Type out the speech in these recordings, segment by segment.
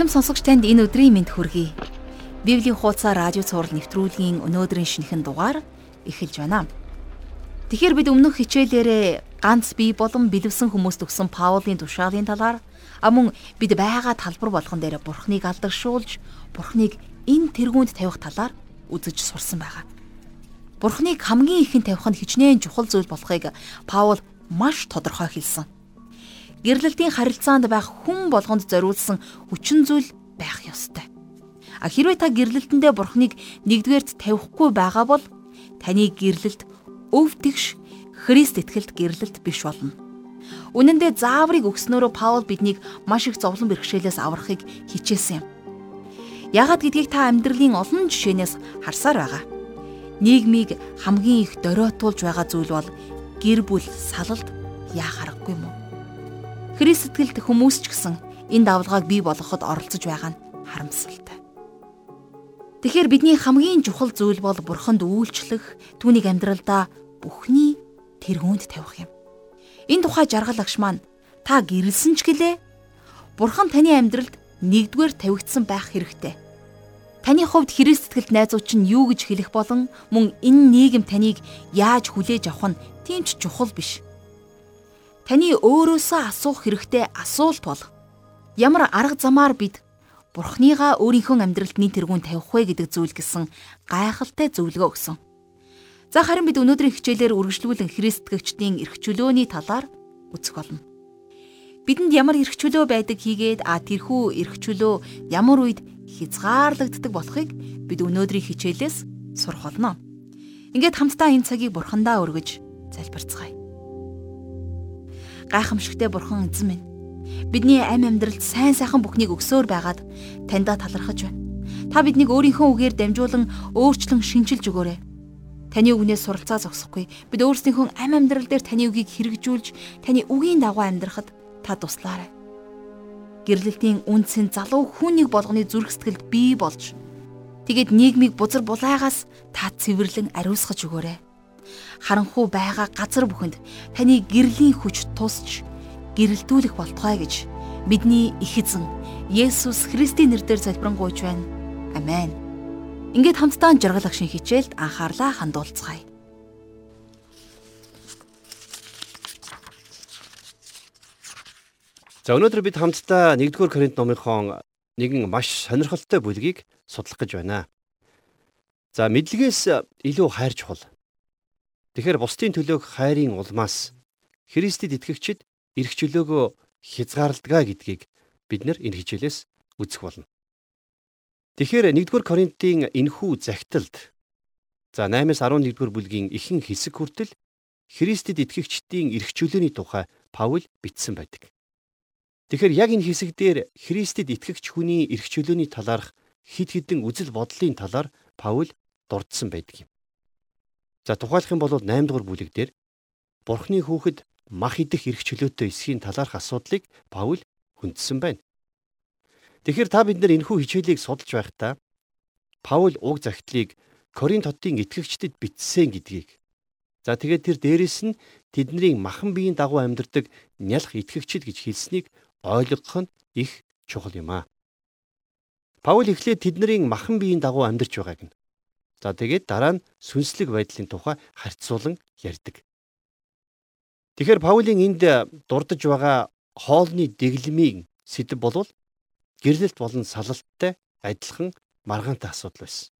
Ирхэм сонсогч танд энэ өдрийн мэнд хүргэе. Библийн хуудасаар радио цаураар нэвтрүүлгийн өнөөдрийн шинэхэн дугаар эхэлж байна. Тэгэхээр бид өмнөх хичээлээрээ ганц бие болон бэлэвсэн хүмүүст өгсөн Паулийн тушаалын талаар а мөн бид байгаа талбар болгон дээр Бурхныг алдагшуулж, Бурхныг энэ тэргуунд тавих талаар үзэж сурсан байгаа. Бурхныг хамгийн ихэнд тавих нь хичнээн чухал зүйл болохыг Паул маш тодорхой хэлсэн гэрлэлтийн харилцаанд байх хүн болгонд зориулсан хүчин зүйл байх ёстой. А хэрвээ та гэрлэлтэндээ бурхныг нэгдүгээрт тавихгүй байгаа бол таны гэрлэлт өв тэгш Христ итгэлт гэрлэлт биш болно. Үнэн дээр зааврыг өгснөөрөө Паул биднийг маш их зовлон бэрхшээлээс аврахыг хичээсэн юм. Яагад гэдгийг та амьдралын олон жишээнээс харсаар байгаа. Нийгмийг хамгийн их доройтуулж байгаа зүйл бол гэр бүл салалт яа харахгүй юм уу? Христ сэтгэлд хүмүүс ч гэсэн энэ давлгааг бий болгоход оролцож байгаа нь харамсалтай. Тэгэхээр бидний хамгийн чухал зүйл бол бурханд үйлчлэх, түүнийг амьдралдаа бүхний тэргуунд тавих юм. Энэ тухай жаргал агш маань та гэрэлсэн ч гэлээ бурхан таны амьдралд нэгдүгээр тавигдсан байх хэрэгтэй. Таны хувьд Христ сэтгэлд найзууч нь юу гэж хэлэх болон мөн энэ нийгэм таныг яаж хүлээж авах нь тийм ч чухал биш. Таны өөрөөсөө асуух хэрэгтэй асуулт бол ямар арга замаар бид Бурхныгаа өөрийнхөө амьдралд нийт тэргүүн тавих вэ гэдэг зүйл гэсэн гайхалтай зөвлөгөө өгсөн. За харин бид өнөөдрийн хичээлээр үргэлжлүүлэн христтгэгчдийн эрх чөлөөний талаар үзэх болно. Бидэнд ямар эрх чөлөө байдаг хийгээд а тэрхүү эрх чөлөө ямар үед хязгаарлагддаг болохыг бид өнөөдрийн хичээлээс сурах болно. Ингээд хамтдаа энэ цагийг бурхандаа өргөж залбирцгаая гайхамшигтай бурхан эзэн минь. Бидний амь амьдралд сайн сайхан бүхнийг өгсөөр байгаад таньда талархаж байна. Та биднийг өөрийнхөө үгээр дамжуулан өөрчлөн шинжилж өгөөрэй. Таны үгнээс суралцаа зогсохгүй. Бид өөрсдийнхөө амь амьдрал дээр таны үгийг хэрэгжүүлж, таны үгийн дагуу амьдрахад та туслаарай. Гэрлэлтийн үндсэн залуу хүүнийг болгоны зүрх сэтгэлд бий болж тэгээд нийгмийг бузар булаагаас та цэвэрлэн ариусгаж өгөөрэй харанхуу байгаа газар бүхэнд таны гэрлийн хүч тусч гэрэлтүүлэх болтугай гэж бидний их эзэн Есүс Христийн нэрээр залбирanгуйч байна. Амен. Ингээд хамтдаа жаргал агшин хичээлд анхаарлаа хандуулцгаая. За өнөөдөр бид хамтдаа 1-р Коринт номынхон нэгэн маш сонирхолтой бүлгийг судлах гэж байна. За мэдлэгээс илүү хайр чухал. Тэгэхээр бусдын төлөөх хайрын улмаас Христэд итгэгчид эрх чөлөөгөө хязгаарладаг гэдгийг бид нар энэ хичээлээс үзэх болно. Тэгэхээр 1-р Коринтын энхүү загталд за 8-аас 11-р бүлгийн ихэнх хэсэг хүртэл Христэд итгэгчдийн эрх чөлөөний тухай Паул бичсэн байдаг. Тэгэхээр яг энэ хэсэг дээр Христэд итгэгч хүний эрх чөлөөний талаарх хид хідэн үзэл бодлын талаар Паул дурдсан байдаг юм. За тухайлах юм бол 8 дугаар бүлэг дээр Бурхны хүүхэд мах идэх эрх чөлөөтэй эсхийн талаарх асуудлыг Паул хүндсэн байна. Тэгэхээр та бид нар энэхүү хичээлийг судалж байхдаа Паул уг загтлыг Коринт хотын итгэгчдэд бичсэн гэдгийг за тэгээд тэр дээрэс нь тэдний махан биеийн дагуу амьдардаг нялх итгэгчд гэж хэлснийг ойлгох нь их чухал юм аа. Паул эхлээд тэдний махан биеийн дагуу амьдарч байгааг нь За тэгээд дараа нь сүнслэг байдлын тухай харьцуулан ярьдаг. Тэгэхээр Паулийн энд дурдж байгаа хоолны дэглэмийн сэдв болвол гэрлэлт болон салалттай адилхан маргаантай асуудал байсан.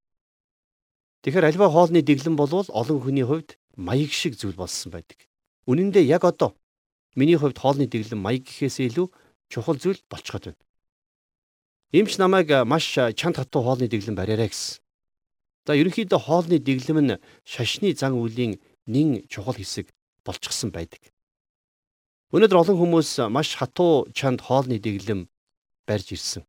Тэгэхээр альва хоолны дэглэм болвол олон хүний хувьд маяг шиг зүйл болсон байдаг. Үнэн дээр яг одоо миний хувьд хоолны дэглэм маяг гэхээс илүү чухал зүйл болчиход байна. Имч намайг маш чанд хатуу хоолны дэглэм бариараа гэсэн. За ерөнхийдөө хоолны дэглэм нь шашны зан үйлийн нэн чухал хэсэг болчихсон байдаг. Өнөөдөр олон хүмүүс маш хатуу чанд хоолны дэглэм барьж ирсэн.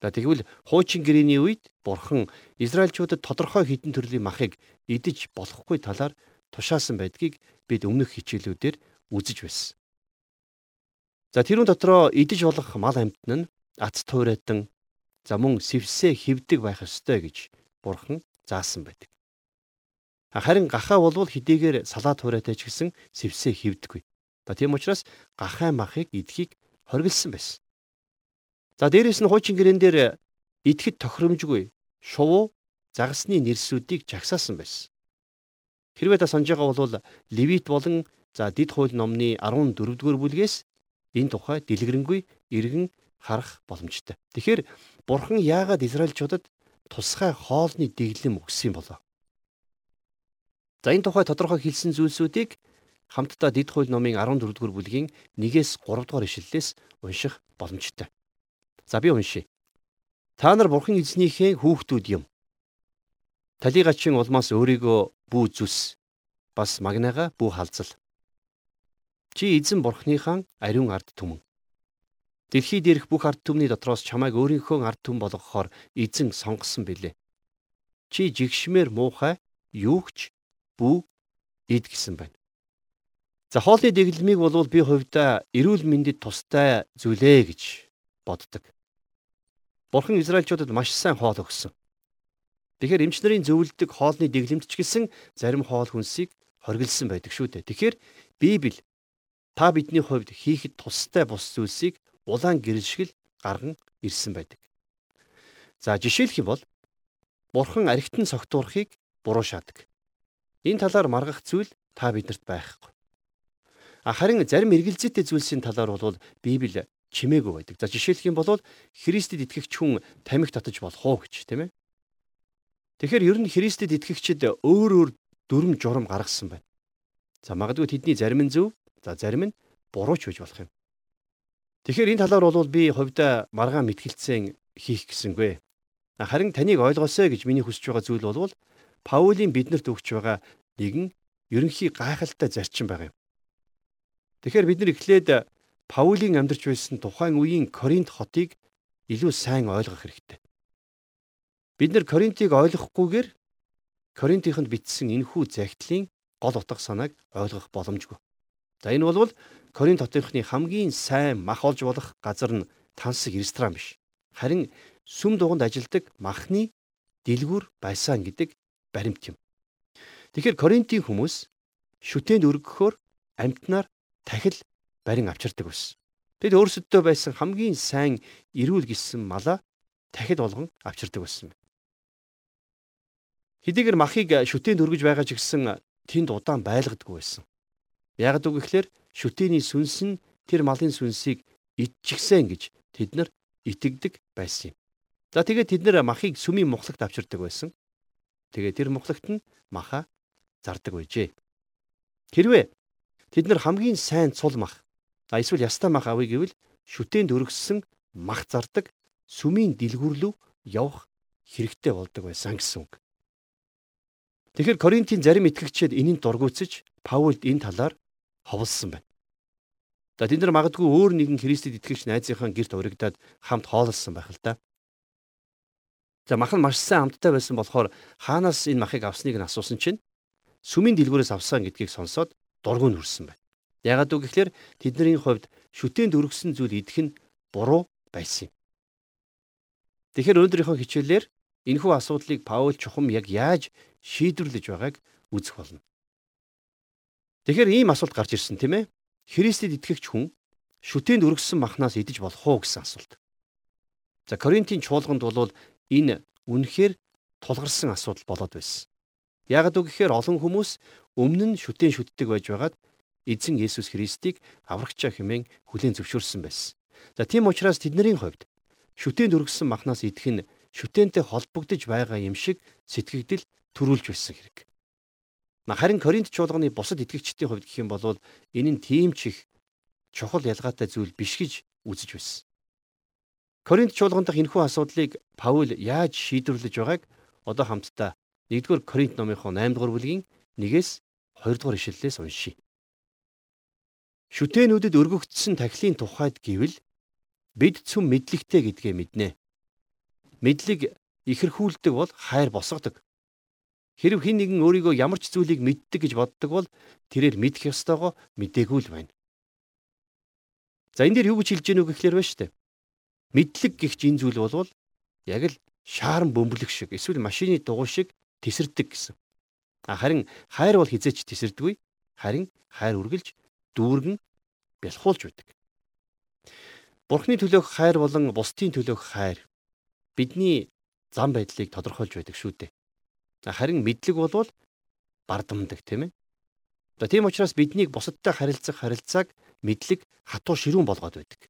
За тэгвэл хуучин гэрээний үед бурхан Израильчуудад тодорхой хідэн төрлийн махыг идэж болохгүй талаар тушаасан байдгийг бид өмнөх хичээлүүдээр үзэж байсан. За тэрүүн дотроо идэж болох мал амтн нь ац туйрайтан за мөн сэвсээ хөвдөг байх ёстой гэж бурхан заасан байдаг. Харин гахаа болвол хэдийгээр салаад хүрээтэй ч гэсэн сэвсээ хөвдөггүй. Та тийм учраас гахаа махыг идэхийг хориглосон байсан. За дээрэс нь хуучин гэрэн дээр идэхэд тохиромжгүй шувуу загасны нэрсүүдийг жагсаасан байсан. Хэрвээ та санаж байгаа бол Левит болон за Дид хууль номны 14-р бүлгээс энэ тухай дэлгэрэнгүй иргэн харах боломжтой. Тэгэхээр Бурхан яагаад Израильчуудад тусгай хоолны дэглэм өгсөн болоо? За энэ тухай тодорхой хэлсэн зүйлсүүдийг хамтдаа Дид хууль номын 14-р бүлгийн 1-ээс 3 дугаар ишлэлээс унших боломжтой. За би уншия. Та нар Бурхан эзнийхээ хүүхдүүд юм. Талигачин улмаас өөрийгөө бүү зүс бас магнаага бүү халзал. Чи эзэн Бурханыхаа ариун ард түмэн. Дэлхий дээрх бүх ард түмний дотроос чамайг өөрийнхөө ард түмэн болгохоор эзэн сонгосон билээ. Чи жигшмээр муухай юугч бүү ид гэсэн байна. За хоолны дэглэмийг бол би хувьдаа эрүүл мэндэд тустай зүйлээ гэж боддог. Бурхан Израильчуудад маш сайн хоол өгсөн. Тэгэхээр эмч нарын зөвлөдөг хоолны дэглэмт ч гэсэн зарим хоол хүнсийг хоригдсан байдаг шүү дээ. Тэгэхээр Библи та бидний хувьд хийхэд тустай бус зүйлсийг улаан гэрэлшгэл гарган ирсэн байдаг. За жишээлх юм бол Бурхан архитан цогтуурахыг буруу шаадаг. Энэ талаар маргах зүйл та биднэрт байхгүй. Харин зарим эргэлзээтэй зүйлсийн талаар бол Библи чимээгүй байдаг. За жишээлх юм бол Христэд итгэгч хүн тамхи татаж болох уу гэж тийм ээ. Тэгэхээр ер нь Христэд итгэгчид өөр өөр дүрм журам гаргасан байна. За магадгүй тэдний зарим нь зөв, за зарим нь буруу ч үж болох юм. Тэгэхээр энэ талаар бол би хувьдаа маргаан мэтгэлцэн хийх гэсэнгүй. Харин таныг ойлгосоо гэж миний хүсэж байгаа зүйл бол Паулийн биднэрт өгч байгаа нэгэн ерөнхий гайхалтай зарчим байгаа юм. Тэгэхээр бид нар эхлээд Паулийн амьдарч байсан тухайн үеийн Коринт хотыг илүү сайн ойлгох хэрэгтэй. Бид нар Коринтыг ойлгохгүйгээр Коринтынд бичсэн энэхүү загтлын гол утга санааг ойлгох боломжгүй. За энэ бол Коринт хотынхны хамгийн сайн мах олж болох газар нь тансаг ресторан биш. Харин сүм дуганд ажилдаг махны дэлгүүр байсан гэдэг баримт юм. Тэгэхээр Коринтын хүмүүс шүтээнд өргөхөөр амьтнаар тахил барин авчирдаг байсан. Тэд өөрсөддөө байсан хамгийн сайн эрүүл гисэн малаа тахил болгон авчирдаг байсан. Хэдийгээр махыг шүтээнд өргөж байгаа ч гэсэн тэнд удаан байлгадаггүй байсан. Яг үг гэхлээр шүтээний сүнс нь тэр малын сүнсийг идчихсэн гэж тэд нар итгэдэг байсан юм. За тэгээд тэд нэр махыг сүмийн мухлагт авчирдаг байсан. Тэгээд тэр мухлагт нь маха зардаг байжээ. Хэрвээ тэд нар хамгийн сайн цул мах а эсвэл ястаа мах авъя гэвэл шүтээнд өргөссөн мах зардаг сүмийн дэлгүүрлүү явах хэрэгтэй болдог байсан гэсэн үг. Тэгэхээр Коринтын зарим итгэгчид энэнд дургуутсаж Паулд энэ талаар ховлсон байна. За тэд нар магадгүй өөр нэгэн Христэд итгэгч найзынхаа гэрт урагдаад хамт хооллсон байх л да. За мах нь маш сайн амттай байсан болохоор хаанаас энэ махыг авсныг нь асуусан чинь сүмийн дэлгүүрээс авсан гэдгийг сонсоод дургүй нүрсэн байна. Ягаад үг гэхээр тэдний хувьд шүтээнд өргөсөн зүйл идэх нь буруу байсан юм. Тэгэхээр өнөөдрийнхөө хичээлээр энэхүү асуудлыг Паул чухам яг яаж шийдвэрлэж байгааг үзэх болно. Тэгэхээр ийм асуулт гарч ирсэн тийм ээ. Христэд итгэгч хүн шүтээнд өргөссөн махнаас идэж болох уу гэсэн асуулт. За Коринтын чуулганд бол энэ үнэхээр тулгарсан асуудал болоод байсан. Яг үг гэхээр олон хүмүүс өмнө нь шүтэн шүтдэг байж байгаад эзэн Есүс Христийг аврагчаа хэмээн хүлээн зөвшөөрсөн байсан. За тийм учраас тэдний хувьд шүтээнд өргөссөн махнаас идэх нь шүтэнтэй холбогдож байгаа юм шиг сэтгэгдэл төрүүлж байсан хэрэг. Харин Коринт чуулганы бусад итгэгчдийн хувьд гэх юм бол энэ нь тийм ч их чухал ялгаатай зүйл биш гэж үзэж байсан. Коринт чуулган дахь энэхүү асуудлыг Паул яаж шийдвэрлэж байгааг одоо хамтдаа 1-р Коринт номынхоо 8-р бүлгийн 1-ээс 2-р ишлэлээс уншийе. Шүтэнүүдэд өргөгдсөн тахилын тухайд гэвэл бид цөм мэдлэгтэй гэдгээ мэднэ. Мэдлэг ихэрхүүлдэг бол хайр босгодог. Хэрв хэн нэгэн өөрийгөө ямар ч зүйлийг мэддэг гэж боддог бол тэрээр мэдэх ёстойгоо мдээгүй л байна. За энэ дээр юу гэж хэлж гэнэ үг гэхлээр байна шүү дээ. Мэдлэг гихч энэ зүйл болвол яг л шаарн бөмбөлөх шиг эсвэл машины дугуй шиг тесэрдэг гэсэн. А харин хайр бол хизээч тесэрдэггүй. Харин хайр үргэлж дүүргэн бэлхуулж байдаг. Бурхны төлөөх хайр болон бусдын төлөөх хайр бидний зам байдлыг тодорхойлж байдаг шүү дээ. Харин мэдлэг болвол бардамдаг тийм ээ. За тийм учраас биднийг бусадтай харилцах харилцааг мэдлэг хатуу ширүүн болгоод байдаг.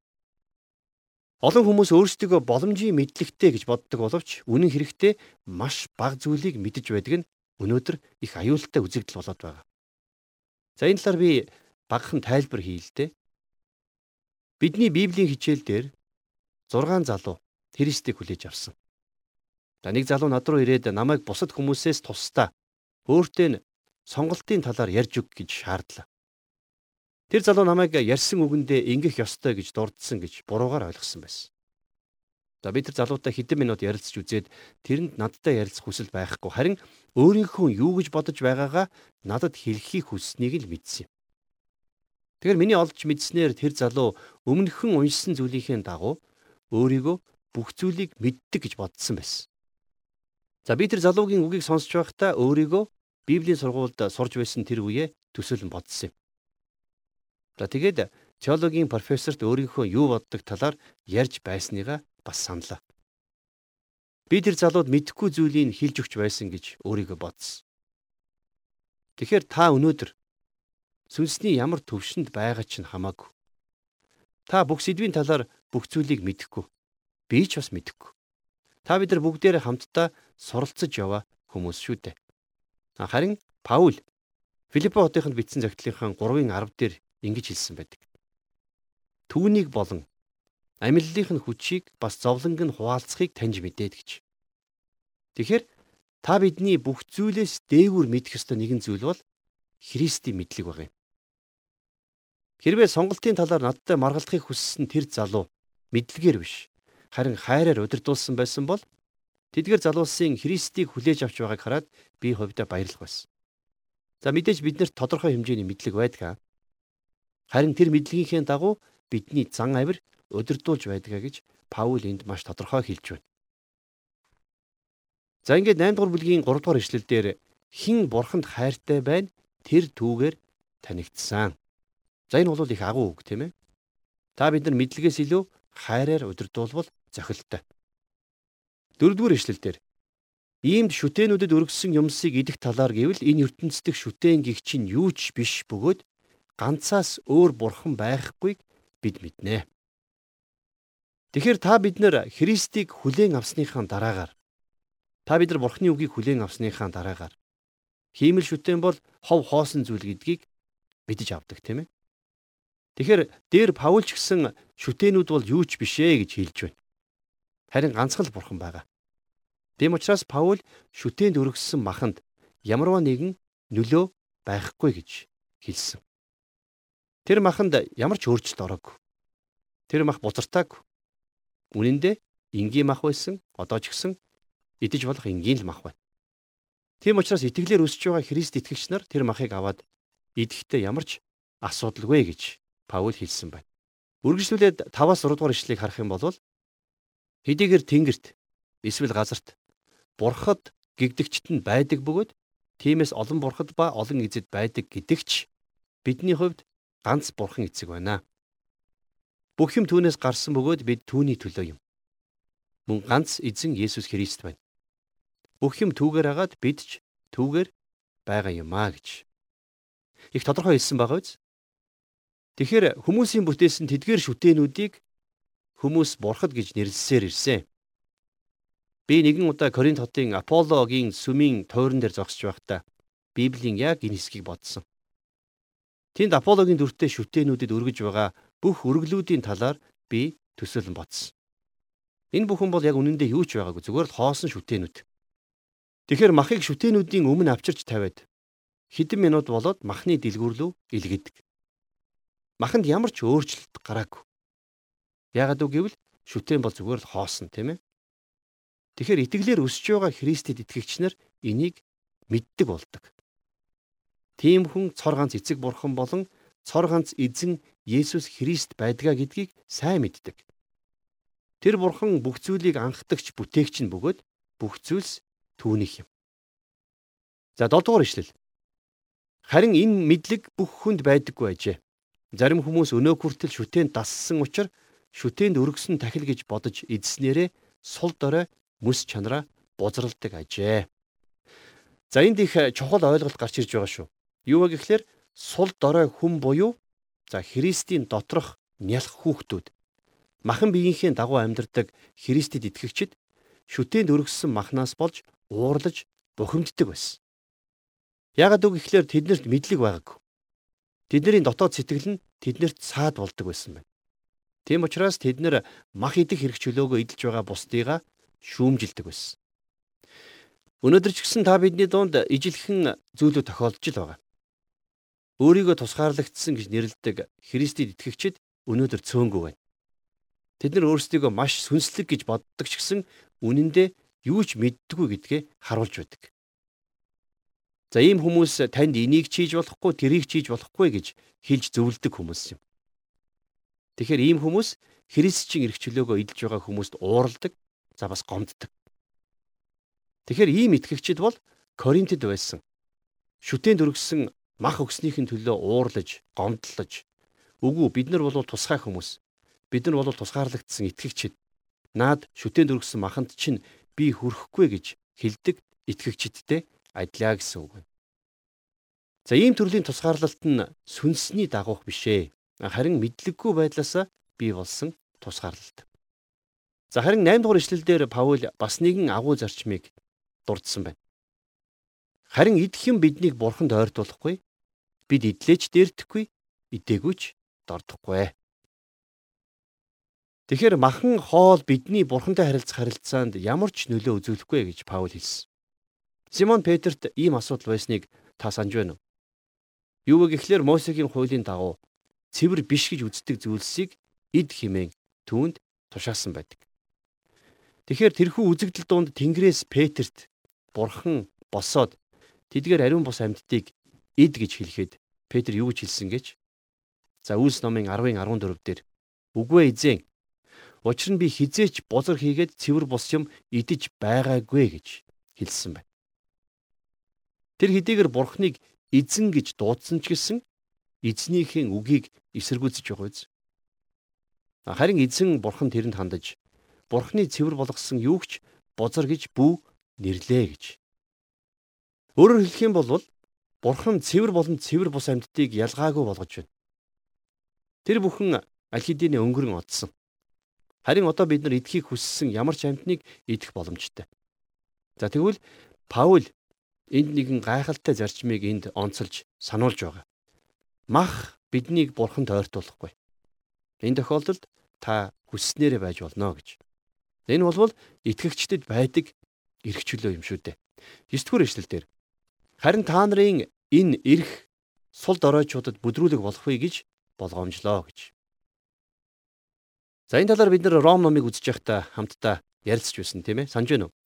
Олон хүмүүс өөрсдөө боломжийн мэдлэгтэй гэж боддог боловч үнэн хэрэгтээ маш бага зүйлийг мэдэж байдаг нь өнөөдөр их аюултай үзэгдэл болоод байгаа. За энэ талаар би багахан тайлбар дээ. Бидний Библийн хичээл дээр 6 залуу Христийг хүлээж авсан. За нэг залуу над руу ирээд намайг бусад хүмүүсээс тусдаа өөртөө нь сонголтын талаар ярьж өг гэж шаардлаа. Тэр залуу намайг ярьсан үгэндээ ингэх ёстой гэж дурдсан гэж буруугаар ойлгосон байсан. За би тэр залуутай хэдэн минут ярилцж үзээд тэрэнд надтай ярилцах хүсэл байхгүй харин өөрийнхөө юу гэж бодож байгаагаа надад хэлхийг хүсснийг л мэдсэн юм. Тэгэхээр миний олж мэдснээр тэр залуу өмнөхөн уншсан зүйлийнхээ дагуу өөрийгөө бүх зүйлийг мэддэг гэж бодсон байсан. За би тэр залуугийн үгийг сонсч байхдаа өөрийгөө Библийн сургуульд сурж байсан тэр үеэ төсөөлөн бодсон юм. За тэгээд теологийн профессорт өөрийнхөө юу боддог талаар ярьж байсныгаа бас саналаа. Би тэр залууд мэдхгүй зүйлийг хэлж өгч байсан гэж өөрийгөө бодсон. Тэгэхээр та өнөөдөр сүнсний ямар төвшөнд байгаа ч хамаагүй. Та бүх сэдвийн талаар бүх зүйлийг мэдэхгүй. Би ч бас мэдэхгүй. Та бид нар бүгдээрээ хамтдаа суралцж яваа хүмүүс шүү дээ. Харин Паул Филиппо хотынд бичсэн загтлынхаа 3-ын 10 дээр ингэж хэлсэн байдаг. Түүнийг болон Амьллынх нь хүчийг бас зовлонг нь хуваалцахыг таньж мэдээд гэж. Тэгэхээр та бидний бүх зүйлээс дээгүүр мэдэх ёстой нэгэн зүйл бол Христийн мэдлэг баг юм. Хэрвээ сонголтын талаар надтай маргалдахыг хүссэн тэр залуу мэдлэгээр биш харин хайраар удирдуулсан байсан бол тэдгэр залуусын Христийг хүлээж авч байгааг хараад би хувьдаа баярлах байсан. За мэдээж биднэрт тодорхой хэмжээний мэдлэг байдаг. Харин тэр мэдлэгийнхээ дагуу бидний зан авир удирдуулж байдгаа гэж Паул энд маш тодорхой хэлж байна. За ингээд 8 дугаар бүлгийн 3 дугаар ишлэлдэр хин бурханд хайртай байна тэр түүгээр танигдсан. За энэ бол их агуу үг тийм ээ. Та бид нар мэдлэгээс илүү хайраар удирдуулбал зохилттой. Дөрөвдүгээр ишлэлдэр иймд шүтэнүүдэд өргөссөн юмсыг идэх талаар гэвэл энэ ертөнцийн шүтэн гихч нь юу ч биш бөгөөд ганцаас өөр бурхан байхгүйг бид мэднэ. Тэгэхээр та бид нар Христийг хүлээн авсныхаа дараагаар та бид нар Бурхны үгийг хүлээн авсныхаа дараагаар хиймэл шүтэн бол хов хоосон зүйл гэдгийг мэдэж авдаг тийм ээ. Тэгэхээр дээр Паулч гисэн шүтэнүүд бол юу ч биш ээ гэж хэлж байна. Харин ганцхан л Бурхан байгаа. Тэм учраас Паул шүтэнд өргөссөн маханд ямарваа нэгэн нөлөө байхгүй гэж хэлсэн. Тэр маханд ямар ч өөрчлөлт ороогүй. Тэр мах бузартаагүй. Үнэн дээр энгийн мах байсан. Одоо ч гэсэн идэж болох энгийн л мах байна. Тийм учраас итгэлээр өсөж байгаа Христ итгэгч нар тэр махыг аваад идэхдээ ямар ч асуудалгүй гэж Паул хэлсэн байна. Үргэлжлүүлээд 5-аас 6 дугаар ишлэгийг харах юм бол хэдийгээр тэнгэрт эсвэл газарт бурхад гэгдэгчт нь байдаг бөгөөд тиймээс олон бурхад ба олон эзэд байдаг гэдэгч бидний хувьд ганц бурхан эцэг байна. Бүх юм түүнээс гарсан бөгөөд бид түүний төлөө юм. Мөн ганц эзэн Есүс Христ байна. Бүх юм түүгээр хагаад бид ч түүгээр байгаа юм а гэж. Их тодорхой хэлсэн байгаа биз? Тэгэхээр хүмүүсийн бүтээсэн тэдгээр шүтээнүүдийг хүмүүс бурхад гэж нэрлсээр ирсэн. Би нэгэн удаа Коринт хотын Аполлогийн сүмийн тойрон дээр зогсож байхдаа Библийн яг энэ хэсгийг бодсон. Тэнд Аполлогийн дүртэй шүтээнүүдэд өргөж байгаа бүх өргөлүүдийн талаар би төсөөлөн бодсон. Энэ бүхэн бол яг үнэндээ юу ч байгаагүй зүгээр л хоосон шүтээнүүд. Тэгэхээр махыг шүтээнүүдийн өмнө авчирч тавиад хэдэн минут болоод махны дэлгүүр рүү илгээдэг. Маханд ямар ч өөрчлөлт гараагүй. Яагаад үг гэвэл шүтэн бол зүгээр л хоосон тийм ээ. Тэгэхээр итгэлээр өсөж байгаа Христэд итгэгч нар энийг мэддэг болдог. Тийм хүн цор ганц эцэг бурхан болон цор ганц эзэн Есүс Христ байдгаа гэдгийг сайн мэддэг. Тэр бурхан бүх зүйлийг анхдагч бүтээгч нь бөгөөд бүх зүйлс түүнийх юм. За 7 дугаар ишлэл. Харин энэ мэдлэг бүх хүнд байдаггүй ажээ. Зарим хүмүүс өнөө хүртэл шүтээнд дассан учраас шүтээнд өргөсөн тахил гэж бодож эзснээрээ сул дорой мэс чанараа бузралдаг ажээ. За энд их чухал ойлголт гарч ирж байгаа шүү. Юу вэ гэхээр сул дорой хүн буюу за Христийн доторх нялх хүүхдүүд махан биеийнхээ дагуу амьдардаг Христэд итгэгчид шүтээнд өргөссөн махнаас болж уурлаж бухимддаг байсан. Яагад үг ихлээр тэднэрт мэдлэг байгаагүй. Тэдний дотоод сэтгэл нь тэднэрт саад болдог байсан байна. Тийм учраас тэд нэр мах идэх хэрэг чөлөөгөө идэлж байгаа бусдыгаа шүүмжилдэг байсан. Өнөөдөр ч гэсэн та бидний дунд ижилхэн зүйлүүд тохиолдож л байгаа. Өөрийгөө тусгаарлагдсан гэж нэрлэдэг Христэд итгэгчид өнөөдөр цөөнгүй байна. Тэд нар өөрсдийгөө маш сүнслэг гэж боддог ч гэсэн үнэн дээр юу ч мэддэггүй гэдгээ харуулж байдаг. За ийм хүмүүс танд энийг чийж болохгүй, тэрийг чийж болохгүй гэж хэлж зөвлөдөг хүмүүс юм. Тэгэхээр ийм хүмүүс Христчийн эрх чөлөөгөө идэлж байгаа хүмүүст уурладаг, за бас гомддог. Тэгэхээр ийм итгэгчид бол Коринтод байсан шүтээнд өргөсөн мах өгснийхэн төлөө уурлаж, гомдлож, үгүй бид нар бол тусгай хүмүүс. Бид нар бол тусгаарлагдсан итгэгчид. Наад шүтээнд өргөсөн маханд чинь би хүрэхгүй гэж хэлдэг итгэгчидтэй адилаа гэсэн үг байна. За ийм төрлийн тусгаарлалт нь сүнсний дагуух биш ээ. Харин мэдлэггүй байдлаас бий болсон тусгаарлалт. За харин 8 дугаар ишлэлдэр Паул бас нэгэн агуу зарчмыг дурдсан байна. Харин идэхэн биднийг бурханд ойртуулахгүй. Бид идлээч дээрдэхгүй, идээгүйч дордохгүй. Тэгэхээр махан хоол бидний бурхантай харилцах харилцаанд ямар ч нөлөө үзүүлэхгүй гэж Паул хэлсэн. Симон Петерт ийм асуудал байсныг та санаж байна уу? Юу вэ гэхлээр Мосегийн хуулийн дагуу цэвэр биш гэж үздэг зүйлсийг эд химэн түүнд тушаасан байдаг. Тэгэхээр тэрхүү үзэгдэл донд Тэнгэрээс Петерт бурхан босоод тэдгээр ариун бус амьдтыг эд гэж хэлэхэд Петр юу гэж хэлсэн гэж? За Үлс номын 10-ын 14 дээр үгүй эзэн Учир нь би хизээч бузар хийгээд цэвэр бус юм идэж байгаагүй гэж хэлсэн байна. Тэр хэдийгээр бурхныг эзэн гэж дуудсан ч гэсэн эзнийхэн үгийг эсэргүүцэж байгаа биз. Харин эзэн бурхан тэрэнд хандаж бурхны цэвэр болгосон юугч бузар гэж бүү нэрлээ гэж. Өөрөөр хэлэх юм бол бурхан цэвэр болон цэвэр бус амьдтыг ялгаагүй болгож байна. Тэр бүхэн аль хэдийн өнгөрөн одсон. Харин одоо бид нар эдхийг хүссэн ямар ч амьтныг идэх боломжтой. За тэгвэл Паул энд нэгэн гайхалтай зарчмыг энд онцолж сануулж байгаа. Мах биднийг бурханд ойртуулахгүй. Энэ тохиолдолд та хүсснээрээ байж болно гэж. Энэ бол итгэгчдэд байдаг эрх чөлөө юм шүү дээ. 9 дугаар эшлэлдэр харин та нарын энэ эрх сул доройчуудад бүдрүүлэг болох вэ гэж болгоомжлоо гэж. За энэ талаар бид нэр Ром номыг үзэж байхдаа хамтдаа ярилцж байсан тийм ээ. Санж байна уу?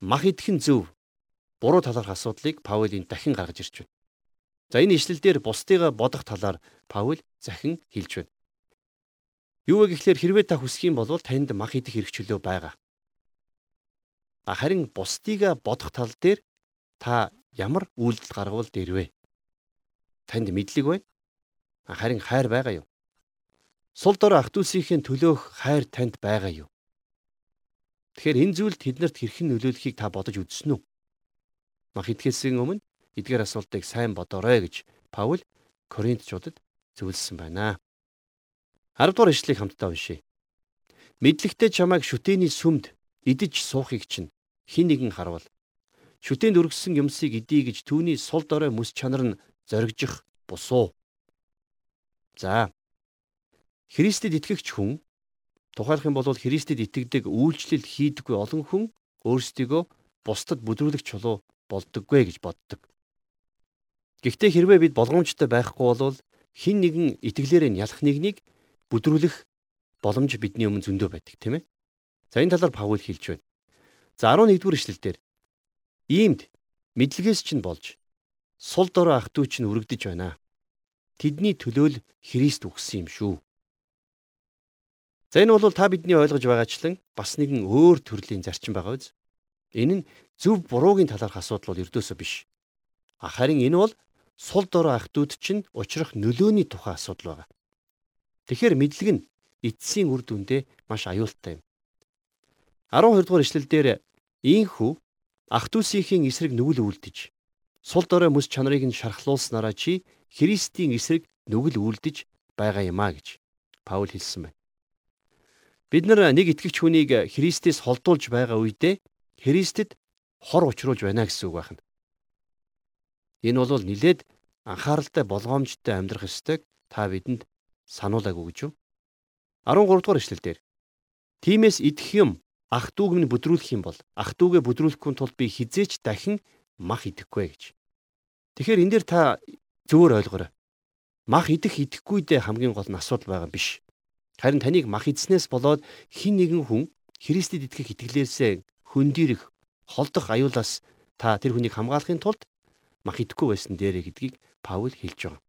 Мах идэхэн зөв буруу талаарх асуудлыг Паулийн дахин гаргаж ирж байна. За энэ ишлэлдэр бусдыгаа бодох талаар Паул захин хэлж байна. Юу вэ гэхлээр хэрвээ та хүсэх юм бол танд мах идэх эрх чөлөө байгаа. Харин бусдыгаа бодох тал дээр та ямар үйлдэл гаргавал дэрвэ? Танд мэдлэг байна. Харин хайр байгаа юу? Сул дор ах дүүсийнхээ төлөөх хайр танд байгаа юу? Тэгэхээр энэ зүйл тэднэрт хэрхэн нөлөөлөхийг та бодож үзсэн үү? Мах итгэхээс өмнө эдгээр асуултыг сайн бодоорой гэж Паул Коринтчуудад зөвлөсөн байна. 10 дугаар ишлэгийг хамтдаа уншъя. Мэдлэгтэй чамайг шүтээний сүмд идэж суухыг чинь хин нэгэн харвал шүтээнд өргөссөн юмсыг идий гэж түүний сул дорой мэс чанар нь зоригжих бусуу. За Христэд итгэгч хүн тухайлах юм бол Христэд итгэдэг үйлчлэл хийдэггүй олон хүн өөрсдийгөө бусдад бүдрүүлэх чулуу болдоггүй гэж боддог. Гэхдээ хэрвээ бид болгоомжтой байхгүй бол хин нэгэн итгэлээрээ ялах нэгнийг бүдрүүлэх боломж бидний өмнө зөндөө байдаг тийм ээ. За энэ талаар Паул хэлж байна. За 11-р эшлэлдэр иймд мэдлэгээс чинь болж сул дорой ах トゥ чинь үргэлдэж байна. Тэдний төлөөл Христ үгсэн юм шүү. За энэ бол та бидний ойлгож байгаачлан бас нэгэн өөр төрлийн зарчим байгаа биз? Энэ нь зөв буруугийн талаарх асуудал бол ердөөсөө биш. Харин энэ бол сул дорой ах トゥ чинь учрах нөлөөний тухай асуудал байгаа. Тэгэхээр мэдлэг нь эцсийн үр дүндээ маш аюултай юм. 12 дугаар ишлэлдэр ийхүү ах дүүсийн эсрэг нүгэл үлдэж сул дорой мэс чанарыг нь шархлуулснараа чи Христийн эсрэг нүгэл үлдэж байгаа юм а гэж Паул хэлсэн байна. Бид нар нэг итгэгч хүнийг Христээс холдуулж байгаа үедээ Христэд хор учруулж байна гэсэн үг байна. Энэ бол нилээд анхааралтай болгоомжтой амьдрах ёстойг та бидэнд сануулаагүй гэж юу? 13 дугаар эшлэлдэр Тимээс идэх юм ах дүүг минь бүдрүүлэх юм бол ах дүүгээ бүдрүүлэхгүй тул би хизээч дахин мах идэхгүй гэж. Тэгэхээр энэ дээр та зөвөр ойлгоорой. Мах идэх идэхгүйдээ хамгийн гол нь асуудал байгаа биш. Харин таныг мах идснээс болоод хин нэгэн хүн Христэд итгэх итгэлээсээ хөндөрөх, холдох аюулаас та тэр хүнийг хамгаалахын тулд мах идэхгүй байсан дээрэ гэдгийг Паул хэлж байгаа.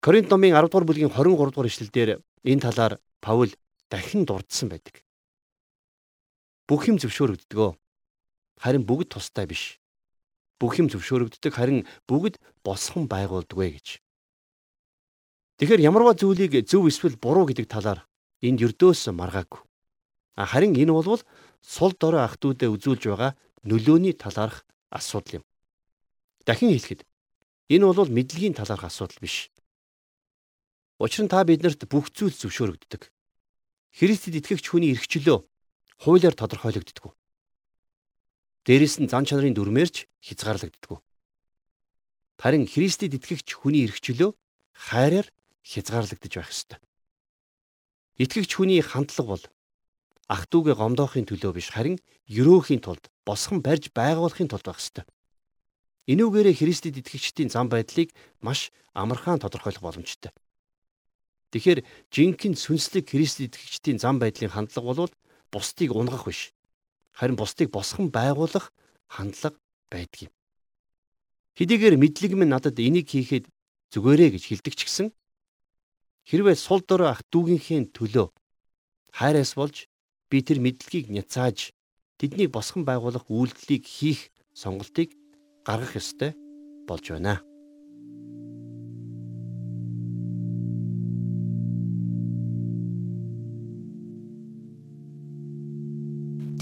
Коринт номын 10 дугаар бүлгийн 23 дугаар ишлэлдэр энэ талаар Паул дахин дурдсан байдаг. Бүх юм зөвшөөрөгддгөө. Харин бүгд тустай биш. Бүх юм зөвшөөрөгддөг харин бүгд босхон байгуулдагвэ гэж. Тэгэхээр ямарваа зүйлийг зөв эсвэл буруу гэдэг талаар энд ердөөс маргаагүй. Харин энэ бол сул дорой ах トゥ удаа үзүүлж байгаа нөлөөний талаарх асуудал юм. Дахин хэлэхэд энэ бол мэдлэгийн талаарх асуудал биш. Учир нь та биднэрт бүх зүйл зөвшөөрөгддөг. Христэд итгэгч хүний эрхчлөө хуулиар тодорхойлогддог. Дээрээс нь зан чанарын дүрмээрч хязгаарлагддаг. Харин Христэд итгэгч хүний эрхчлөө хайраар хязгаарлагдаж байх ёстой. Итгэгч хүний хандлага бол ах トゥ угээ гомдоохын төлөө биш харин ерөөхийн тулд босгон барьж байгуулахын тулд байх ёстой. Энүүгээрээ Христэд итгэгчдийн зам байдлыг маш амархан тодорхойлох боломжтой. Тэгэхээр жинхэнэ сүнслэг Христэд итгэгчдийн зам байдлын хандлага бол бусдыг унгах биш. Харин бусдыг босгон байгуулах хандлага байдаг юм. Хэдийгээр мэдлэг минь надад энийг хийхэд зүгээрээ гэж хэлдэг ч гэсэн Хэрвээ сул дорой ах дүүгийнхээ төлөө хайраас болж би тэр мэдлэгийг няцааж тэднийг босгон байгуулах үйлдэлийг хийх сонголтыг гаргах ёстой болж байна.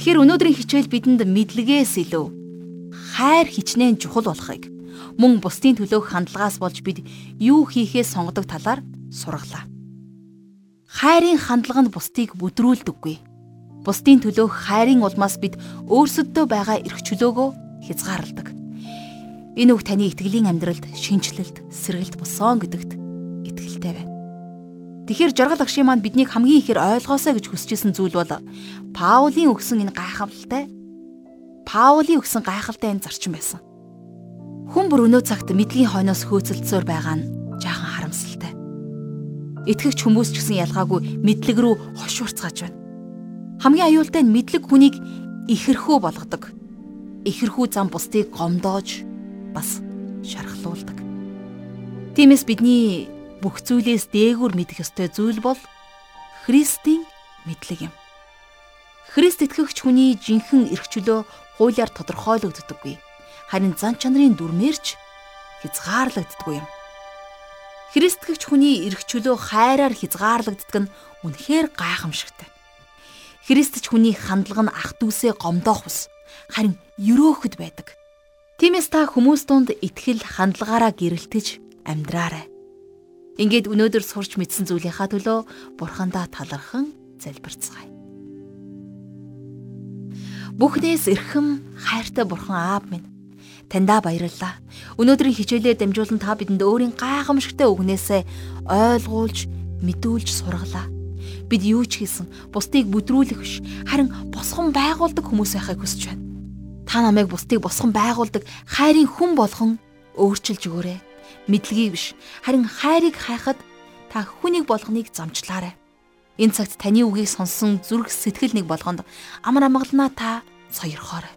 Тэгэхээр өнөөдрийн хичээл бидэнд мэдлэгээс илүү хайр хичнээн чухал болохыг мөн бусдын төлөөх хандлагаас болж бид юу хийхээ сонгодог талаар сургалаа. Хайрын хандлага нь бусдыг бүдрүүлдэггүй. Бусдын төлөөх хайрын улмаас бид өөрсөддөө байгаа эрх чөлөөгөө хязгаарладаг. Энэ үг таны итгэлийн амьдралд шинчлэлт, сэргэлт болсон гэдэгт итгэлтэй байна. Тэгэхэр жаргал агшийн маань биднийг хамгийн ихээр ойлгоосоо гэж хүсэжсэн зүйл бол Паулийн өгсөн энэ гайхамшигтай Паулийн өгсөн гайхалтай энэ зарчим байсан. Хүн бүр өнөө цагт мэдлийн хойноос хөөцөлдсөөр байгаа нь жаахан харамсалтай. Итгэгч хүмүүс ч гэсэн ялгаагүй мэдлэг рүү хошуурцгааж байна. Хамгийн аюултай нь мэдлэг хүнийг ихэрхүү болгодог. Ихэрхүү зам бусдыг гомдоож бас шархлуулдаг. Тиймээс бидний бүх зүйлээс дээгүүр мэдэх ёстой зүйл бол Христийн мэдлэг юм. Христ итгэгч хүний жинхэнэ эрх чөлөө хуулиар тодорхойлогддоггүй. Харин зан чанарын дүрмээрч хязгаарлагддаггүй юм. Христгэгч хүний эрх чөлөө хайраар хязгаарлагддаг нь үнэхээр гайхамшигтай. Христч хүний хандлага нь ах дүүсээ гомдоох ус харин өрөөхөд байдаг. Тиймээс та хүмүүс дунд итгэл хандлагаараа гэрэлтэж амьдраарай. Ингээд өнөөдөр сурч мэдсэн зүйлийнхаа төлөө бурхандаа талархан залбирцгаая. Бүхнээс эрхэм хайртай бурхан аав минь Таньдаа баярлалаа. Өнөөдрийн хичээлээр дамжуулан та бидэнд өөрийн гайхамшигтай үгнээсээ ойлгуулж, мэдүүлж сургалаа. Бид юу ч хийсэн бусдыг бүдрүүлэх биш, харин босгон байгуулдаг хүмүүс байхыг хүсэж байна. Та намайг бусдыг босгон байгуулдаг хайрын хүн болгон өөрчилж өгөөрэй. Мэдлэгийг биш, харин хайрыг хайхад та хүнийг болгоныг замчлаарай. Энэ цагт таны үгийг сонсон зүрх сэтгэл нэг болгонд амар амгалнаа та сойрхоорой.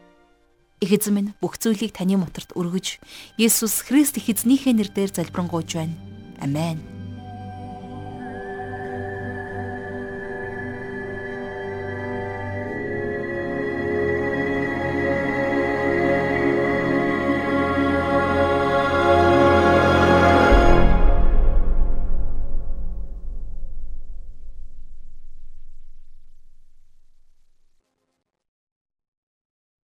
Их эзэн минь бүх зүйлийг таны моторт өргөж, Есүс Христ их эзнийхээ нэрээр залбирanгуйж байна. Амен.